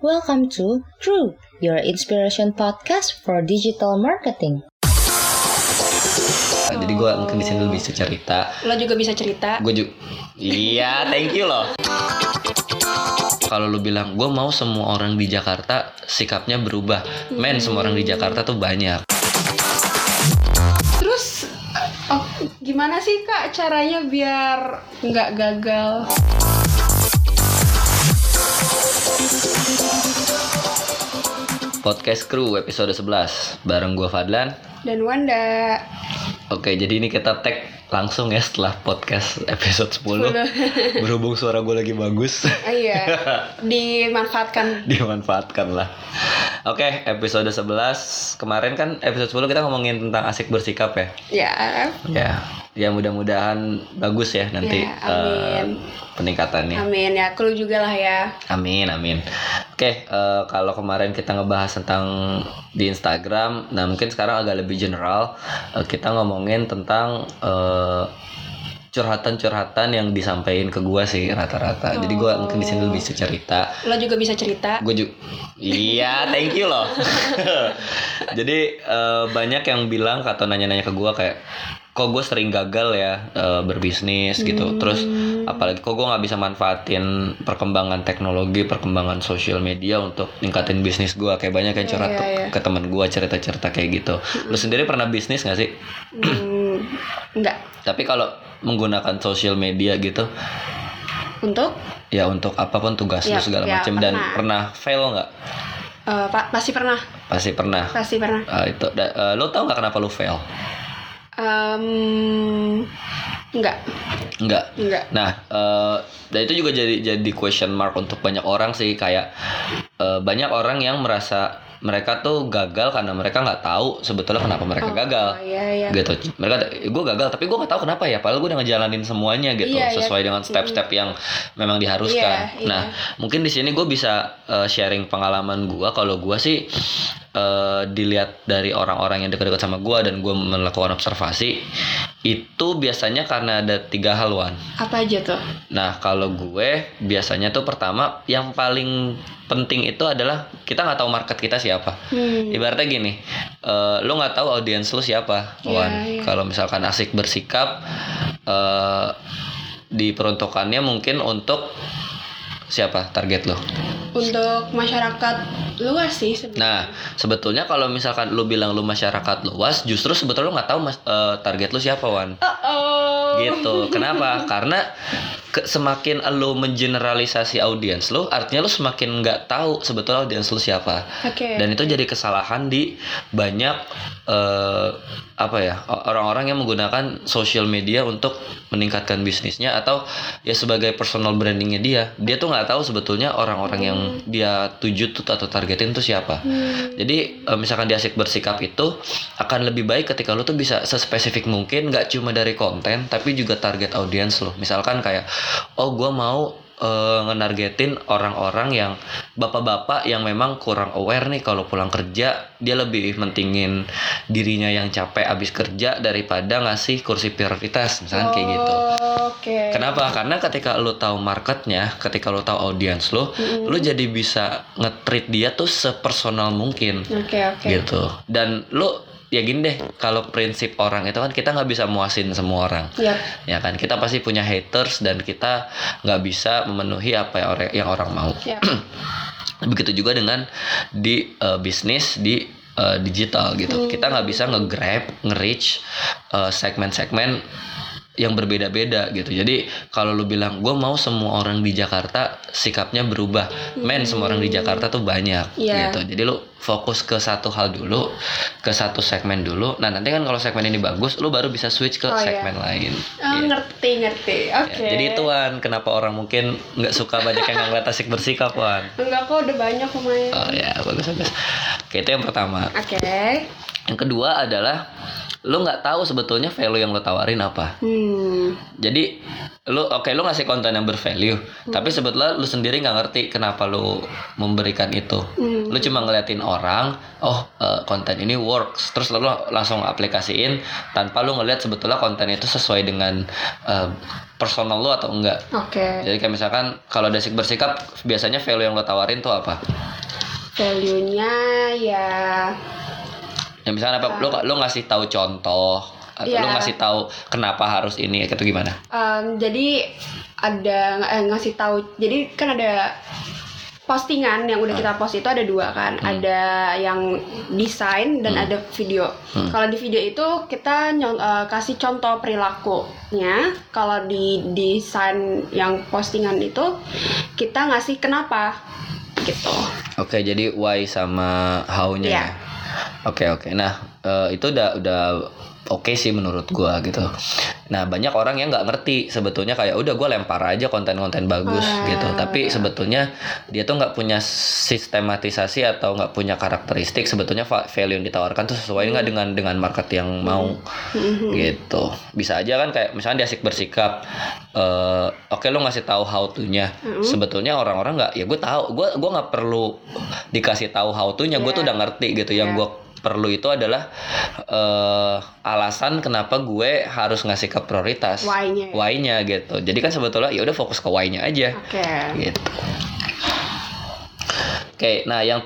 Welcome to True, your inspiration podcast for digital marketing. Jadi gue mungkin di sini lebih bisa cerita. Lo juga bisa cerita. Gue juga. Iya, thank you loh. Kalau lu bilang gue mau semua orang di Jakarta sikapnya berubah, men semua orang di Jakarta tuh banyak. Terus oh, gimana sih kak caranya biar nggak gagal? Podcast Crew episode 11 bareng gue Fadlan. Dan Wanda. Oke, jadi ini kita tag langsung ya setelah podcast episode 10. Berhubung suara gue lagi bagus. Ah, iya. Dimanfaatkan. Dimanfaatkan lah. Oke, episode 11. Kemarin kan episode 10 kita ngomongin tentang asik bersikap ya. Ya. Ya, ya mudah-mudahan bagus ya nanti Ya, amin. eh, peningkatannya. Amin ya. Aku juga lah ya. Amin, amin. Oke, eh, kalau kemarin kita ngebahas tentang di Instagram, nah mungkin sekarang agak lebih general. Eh, kita ngomongin tentang eh, curhatan-curhatan yang disampaikan ke gua sih rata-rata. Jadi gua mungkin di sini lebih bisa cerita. Lo juga bisa cerita. Gue juga Iya, thank you loh. Jadi eh, banyak yang bilang atau nanya-nanya ke gua kayak kok gue sering gagal ya eh, berbisnis gitu. Terus apalagi kok gue nggak bisa manfaatin perkembangan teknologi, perkembangan sosial media untuk ningkatin bisnis gua Kayak banyak yang curhat Iya, tuh iya. ke teman gua cerita-cerita kayak gitu. Lu sendiri pernah bisnis gak sih? Hmm, enggak. Tapi kalau menggunakan sosial media gitu, Untuk ya untuk apa pun tugas lu Ya, segala ya, macam dan pernah. fail nggak? eh, Pak pasti pernah. Pasti pernah. Pasti pernah. Ah, itu da- eh, lo tau nggak kenapa lo fail? Em, enggak. Enggak. Enggak. Nah, eh, dan itu juga jadi jadi question mark untuk banyak orang sih kayak eh, banyak orang yang merasa mereka tuh gagal karena mereka nggak tahu sebetulnya kenapa mereka gagal. Oh, iya, iya. gitu mereka gue gagal tapi gue nggak tahu kenapa ya padahal gue udah ngejalanin semuanya gitu Iya, iya. sesuai dengan step-step yang memang diharuskan Iya, iya. nah mungkin di sini gue bisa eh, sharing pengalaman gue kalau gue sih eh, dilihat dari orang-orang yang dekat-dekat sama gue dan gue melakukan observasi itu biasanya karena ada tiga hal Wan Apa aja tuh? Nah, kalau gue biasanya tuh pertama yang paling penting itu adalah kita nggak tahu market kita siapa. Hmm. Ibaratnya gini, eh, lo nggak tahu audiens lo siapa, Wan. iya. Kalau misalkan asik bersikap, eh, diperuntukannya mungkin untuk siapa target lo. Untuk masyarakat luas sih sebenarnya. Nah, sebetulnya kalau misalkan lo bilang lo masyarakat luas, justru sebetulnya lo nggak tahu mas- eh, target lo siapa, Wan. Oh. gitu kenapa karena ke- semakin lo mengeneralisasi audiens lo artinya lo semakin nggak tahu sebetulnya audiens lo siapa Oke. dan itu jadi kesalahan di banyak eh, apa ya orang-orang yang menggunakan social media untuk meningkatkan bisnisnya atau ya sebagai personal brandingnya dia dia tuh nggak tahu sebetulnya orang-orang yang dia tuju tuh atau targetin tuh siapa Hmm. jadi eh, misalkan dia asik bersikap itu akan lebih baik ketika lu tuh bisa sespesifik mungkin nggak cuma dari konten tapi juga target audiens lo. Misalkan kayak oh gua mau eh, ngenargetin orang-orang yang bapak-bapak yang memang kurang aware nih kalau pulang kerja dia lebih mentingin dirinya yang capek abis kerja daripada ngasih kursi prioritas misalkan kayak gitu. Oke. Kenapa? Karena ketika lu tahu marketnya, ketika lu tahu audiens lu, lu jadi bisa nge-treat dia tuh sepersonal mungkin Oke oke. gitu. Dan lu ya gini deh, kalau prinsip orang itu kan kita nggak bisa muasin semua orang. Yap. Ya kan, kita pasti punya haters dan kita nggak bisa memenuhi apa yang orang yang orang mau. Yap. Begitu juga dengan di eh, bisnis di eh, digital gitu. Kita nggak bisa nge-grab, nge-reach eh, segmen-segmen yang berbeda-beda gitu. Jadi kalau lu bilang gue mau semua orang di Jakarta sikapnya berubah, men semua orang di Jakarta tuh banyak Iya. gitu. Jadi lu fokus ke satu hal dulu, ke satu segmen dulu. Nah nanti kan kalau segmen ini bagus, lu baru bisa switch ke Oh, iya. segmen lain. Oh, Iya. ngerti ngerti. Ya, Oke. Jadi itu Wan, kenapa orang mungkin nggak suka banyak yang ngeliat asik bersikap Wan? Enggak kok udah banyak lumayan. Oh ya bagus bagus. Oke itu yang pertama. Oke. Yang kedua adalah lu nggak tahu sebetulnya value yang lu tawarin apa. Hmm. Jadi lu oke lu ngasih konten yang bervalue, tapi sebetulnya lu sendiri nggak ngerti kenapa lu memberikan itu. Hmm. Lu cuma ngeliatin orang, oh eh, konten ini works, terus lalu langsung aplikasiin tanpa lu ngeliat sebetulnya konten itu sesuai dengan eh, personal lu atau enggak. Oke. Jadi kayak misalkan kalau dasik bersikap biasanya value yang lo tawarin tuh apa? value-nya ya Ya misalnya apa? Lo lo ngasih tahu contoh atau lo ngasih tahu kenapa harus ini atau gimana? em, jadi ada eh, ngasih tahu jadi kan ada postingan yang udah kita post itu ada dua kan. Ada yang desain dan ada video. Kalau di video itu kita eh, kasih contoh perilakunya. Kalau di desain yang postingan itu kita ngasih kenapa gitu. Oke, jadi why sama how-nya Iya. ya. Oke, oke. Nah, eh, itu udah udah oke sih menurut gua gitu. Nah, banyak orang yang nggak ngerti sebetulnya kayak udah gua lempar aja konten-konten bagus Ah, gitu. Tapi sebetulnya dia tuh nggak punya sistematisasi atau nggak punya karakteristik sebetulnya va- value yang ditawarkan tuh sesuai nggak dengan dengan market yang mau gitu. Bisa aja kan kayak misalnya dia asik bersikap eh oke lo ngasih tahu how to-nya. Sebetulnya orang-orang nggak ya gue tahu gue gua nggak perlu dikasih tahu how to-nya gue tuh Yeah. udah ngerti gitu yang Yeah. gue perlu itu adalah eh alasan kenapa gue harus ngasih ke prioritas. Why-nya. why-nya gitu. Jadi kan sebetulnya ya udah fokus ke why-nya aja. Oke. Gitu. Oke nah yang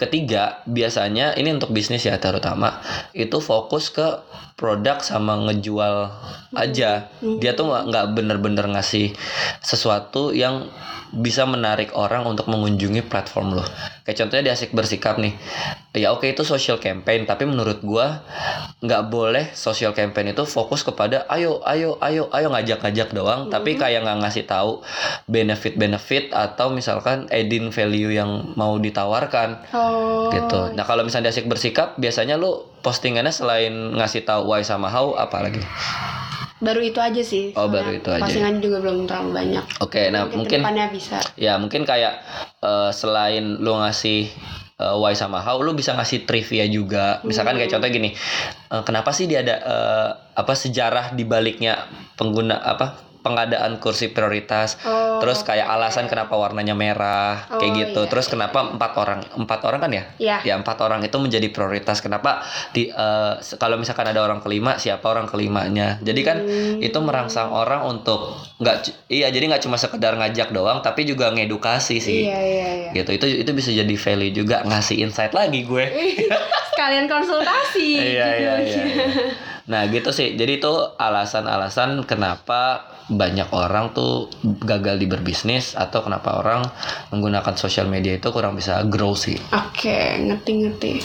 ketiga biasanya ini untuk bisnis ya terutama itu fokus ke produk sama ngejual aja. Dia tuh nggak bener-bener ngasih sesuatu yang bisa menarik orang untuk mengunjungi platform lo. Kayak contohnya dia asik bersikap nih. Ya oke itu social campaign tapi menurut gua nggak boleh social campaign itu fokus kepada ayo ayo ayo ayo ngajak-ngajak doang tapi kayak nggak ngasih tahu benefit-benefit atau misalkan adding value yang mau ditawarkan. Oh. Gitu. Nah kalau misalnya dia asik bersikap, biasanya lu postingannya selain ngasih tahu why sama how, apa lagi? baru itu aja sih Oh, baru itu aja. postingannya juga belum terlalu banyak Oke, nah mungkin bisa ya mungkin kayak eh, selain lu ngasih eh, why sama how, lu bisa ngasih trivia juga. Misalkan kayak contoh gini, eh, kenapa sih dia ada eh, apa sejarah di baliknya pengguna apa pengadaan kursi prioritas. Oh, terus kayak alasan kenapa warnanya merah kayak Oh, gitu. iya. terus kenapa empat orang empat orang kan ya? Iya. ya empat orang itu menjadi prioritas. Kenapa di se- kalau misalkan ada orang kelima siapa orang kelimanya? Jadi kan Hmm. itu merangsang orang untuk nggak iya jadi nggak cuma sekedar ngajak doang tapi juga ngedukasi sih. Iya iya iya. Gitu. Itu itu bisa jadi value juga ngasih insight lagi gue. Sekalian konsultasi iya iya iya iya. nah gitu sih. Jadi itu alasan-alasan kenapa banyak orang tuh gagal di berbisnis atau kenapa orang menggunakan sosial media itu kurang bisa grow sih Oke, ngerti-ngerti.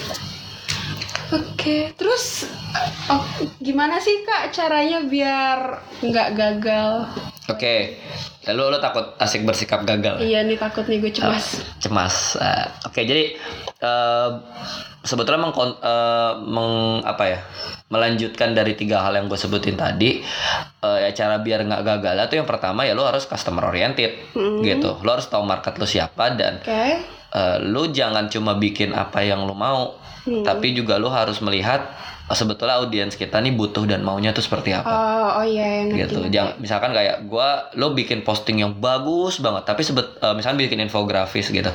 Oke, terus oh, gimana sih kak caranya biar nggak gagal? Oke, lalu lo takut asik bersikap gagal? Iya nih takut nih gue cemas. Cemas. Eh, Oke, jadi eh, sebetulnya mengkon- eh, meng apa ya? Melanjutkan dari tiga hal yang gue sebutin tadi, eh, ya cara biar nggak gagal itu yang pertama ya lo harus customer oriented, gitu. Lo harus tahu market lo siapa dan Oke. eh, lu jangan cuma bikin apa yang lu mau, Hmm. tapi juga lu harus melihat sebetulnya audiens kita nih butuh dan maunya tuh seperti apa Oh, oh iya yang ngerti. gitu. Jangan misalkan kayak gua lo bikin posting yang bagus banget tapi sebet eh, misalkan bikin infografis gitu.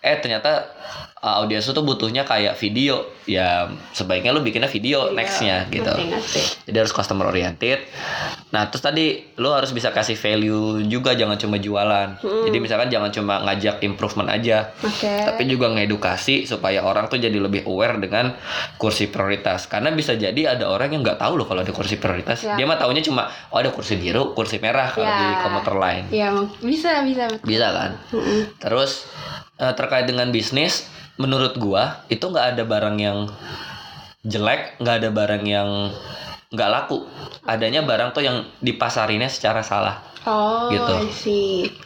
Eh ternyata eh, audiens tuh butuhnya kayak video. Ya sebaiknya lu bikinnya video Iya, nextnya gitu. Ngerti, ngerti. Jadi harus customer oriented. Nah, terus tadi lu harus bisa kasih value juga jangan cuma jualan. Hmm. Jadi misalkan jangan cuma ngajak improvement aja Oke. tapi juga ngedukasi supaya orang tuh jadi lebih aware dengan kursi prioritas karena bisa jadi ada orang yang nggak tahu loh kalau ada kursi prioritas Ya. dia mah taunya cuma oh ada kursi biru kursi merah kalau Ya. di komuter lain mau- bisa bisa. betul. bisa kan Mm-mm. terus eh, terkait dengan bisnis menurut gua itu nggak ada barang yang jelek nggak ada barang yang nggak laku adanya barang tuh yang dipasarinnya secara salah Oh, Gitu.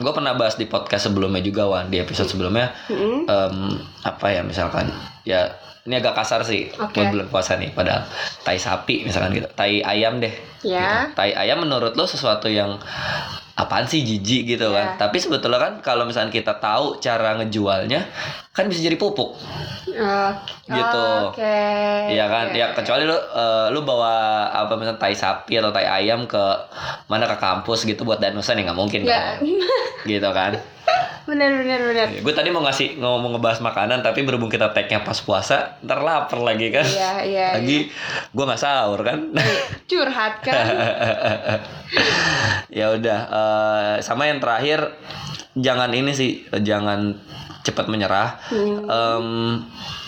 Gue pernah bahas di podcast sebelumnya juga wan di episode sebelumnya Mm-mm. em, apa ya misalkan ya ini agak kasar sih buat bulan puasa nih padahal tai sapi misalkan gitu tai ayam deh Ya. Gitu. tai ayam menurut lo sesuatu yang apaan sih jijik gitu kan Ya. tapi sebetulnya kan kalau misalkan kita tahu cara ngejualnya kan bisa jadi pupuk Oh, Gitu. Oke. Iya kan, ya kecuali lu eh, lu bawa apa misalnya tai sapi atau tai ayam ke mana ke kampus gitu buat danusan ya nggak mungkin Nggak. dong. gitu kan. bener bener bener. Gue tadi mau ngasih ngomong ngebahas makanan tapi berhubung kita tag-nya pas puasa, ntar lapar lagi kan. Iya iya. Lagi gue nggak sahur kan. curhat kan. ya udah eh, sama yang terakhir jangan ini sih jangan cepat menyerah. Hmm. Bi-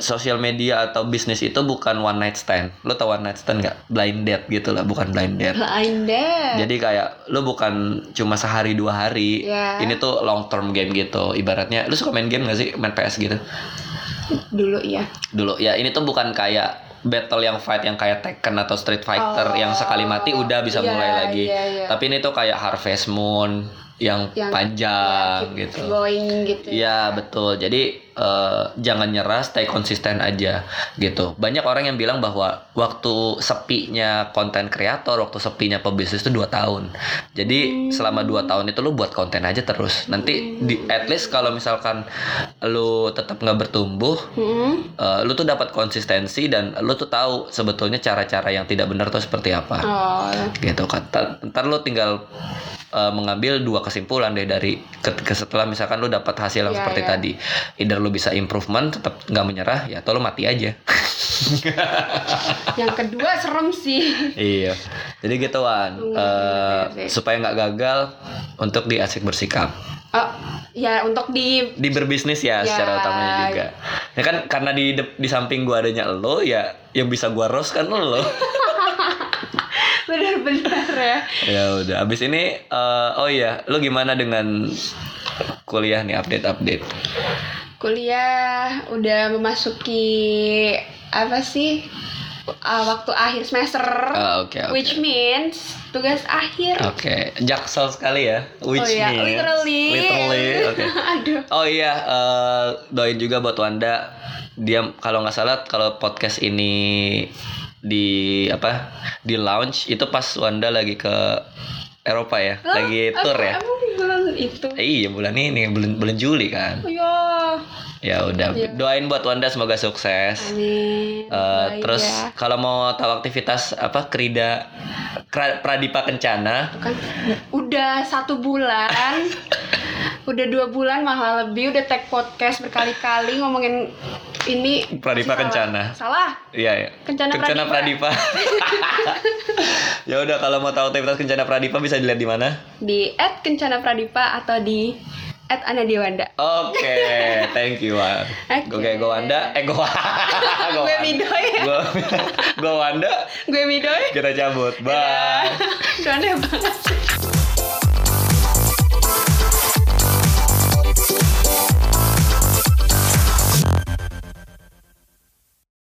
sosial media atau bisnis itu bukan one night stand. Lo tau one night stand nggak? Blind date gitu lah, bukan blind date. Anda. Jadi kayak lu bukan cuma sehari dua hari. Ya. Ini tuh long term game gitu. Ibaratnya lu suka main game gak sih? Main PS gitu. Dulu ya. Dulu ya ini tuh bukan kayak battle yang fight yang kayak Tekken atau Street Fighter Oh, yang sekali mati udah bisa iya, mulai lagi. iya, iya. Tapi ini tuh kayak Harvest Moon yang, Yang panjang ya, gitu. Going gitu. Iya betul. Jadi eh, jangan nyerah, stay konsisten aja gitu. Banyak orang yang bilang bahwa waktu sepinya konten kreator, waktu sepinya pebisnis itu dua tahun. Jadi selama dua tahun itu lu buat konten aja terus. Nanti di at least kalau misalkan lu tetap nggak bertumbuh, Hmm. eh, lu tuh dapat konsistensi dan lu tuh tahu sebetulnya cara-cara yang tidak benar tuh seperti apa Oh. gitu kan ntar, ntar lu tinggal uh, mengambil dua kesimpulan deh dari ketika setelah misalkan lu dapat hasil yang Iya, seperti iya. tadi either lu bisa improvement tetap nggak menyerah ya atau lu mati aja Yang kedua serem sih. iya jadi gitu Wan Hmm, Uh, iya. supaya nggak gagal untuk di asik bersikap Oh, ya untuk di di berbisnis ya, Ya. secara utamanya juga ya kan karena di di samping gua adanya lo ya yang bisa gua roast kan lo benar-benar ya. ya udah abis ini uh, oh iya lo gimana dengan kuliah nih update update Kuliah udah memasuki apa sih? Ah, waktu akhir semester. Ah, oke, oke. Which means tugas akhir. Oke, jaksel sekali ya. Which oh ya, means- literally. Literally, oke. Aduh. Oh iya, eh, doain juga buat Wanda. Dia kalau nggak salah kalau podcast ini di apa di launch itu pas Wanda lagi ke Eropa ya, lagi Apa- tour ya. Apa bulan itu? Eh, iya bulan ini bulan bulan Juli kan. Oh, ya. Ya udah, Iya. doain buat Wanda semoga sukses. Amin. Baik terus ya. kalau mau tahu aktivitas apa Krida Pradipa Kencana kan udah satu bulan udah dua bulan malah lebih udah tag podcast berkali-kali ngomongin ini Pradipa Salah. Kencana. salah Iya ya. Kencana Pradipa. ya udah kalau mau tahu aktivitas Kencana Pradipa bisa dilihat di mana? di at kencana pradipa atau di at Ana Dewanda Oke, thank you Wan. Oke. Gue kayak gue Wanda, eh gue Gue Midoy. Gue gue Wanda, gue Midoy kita cabut. Bye. Aneh banget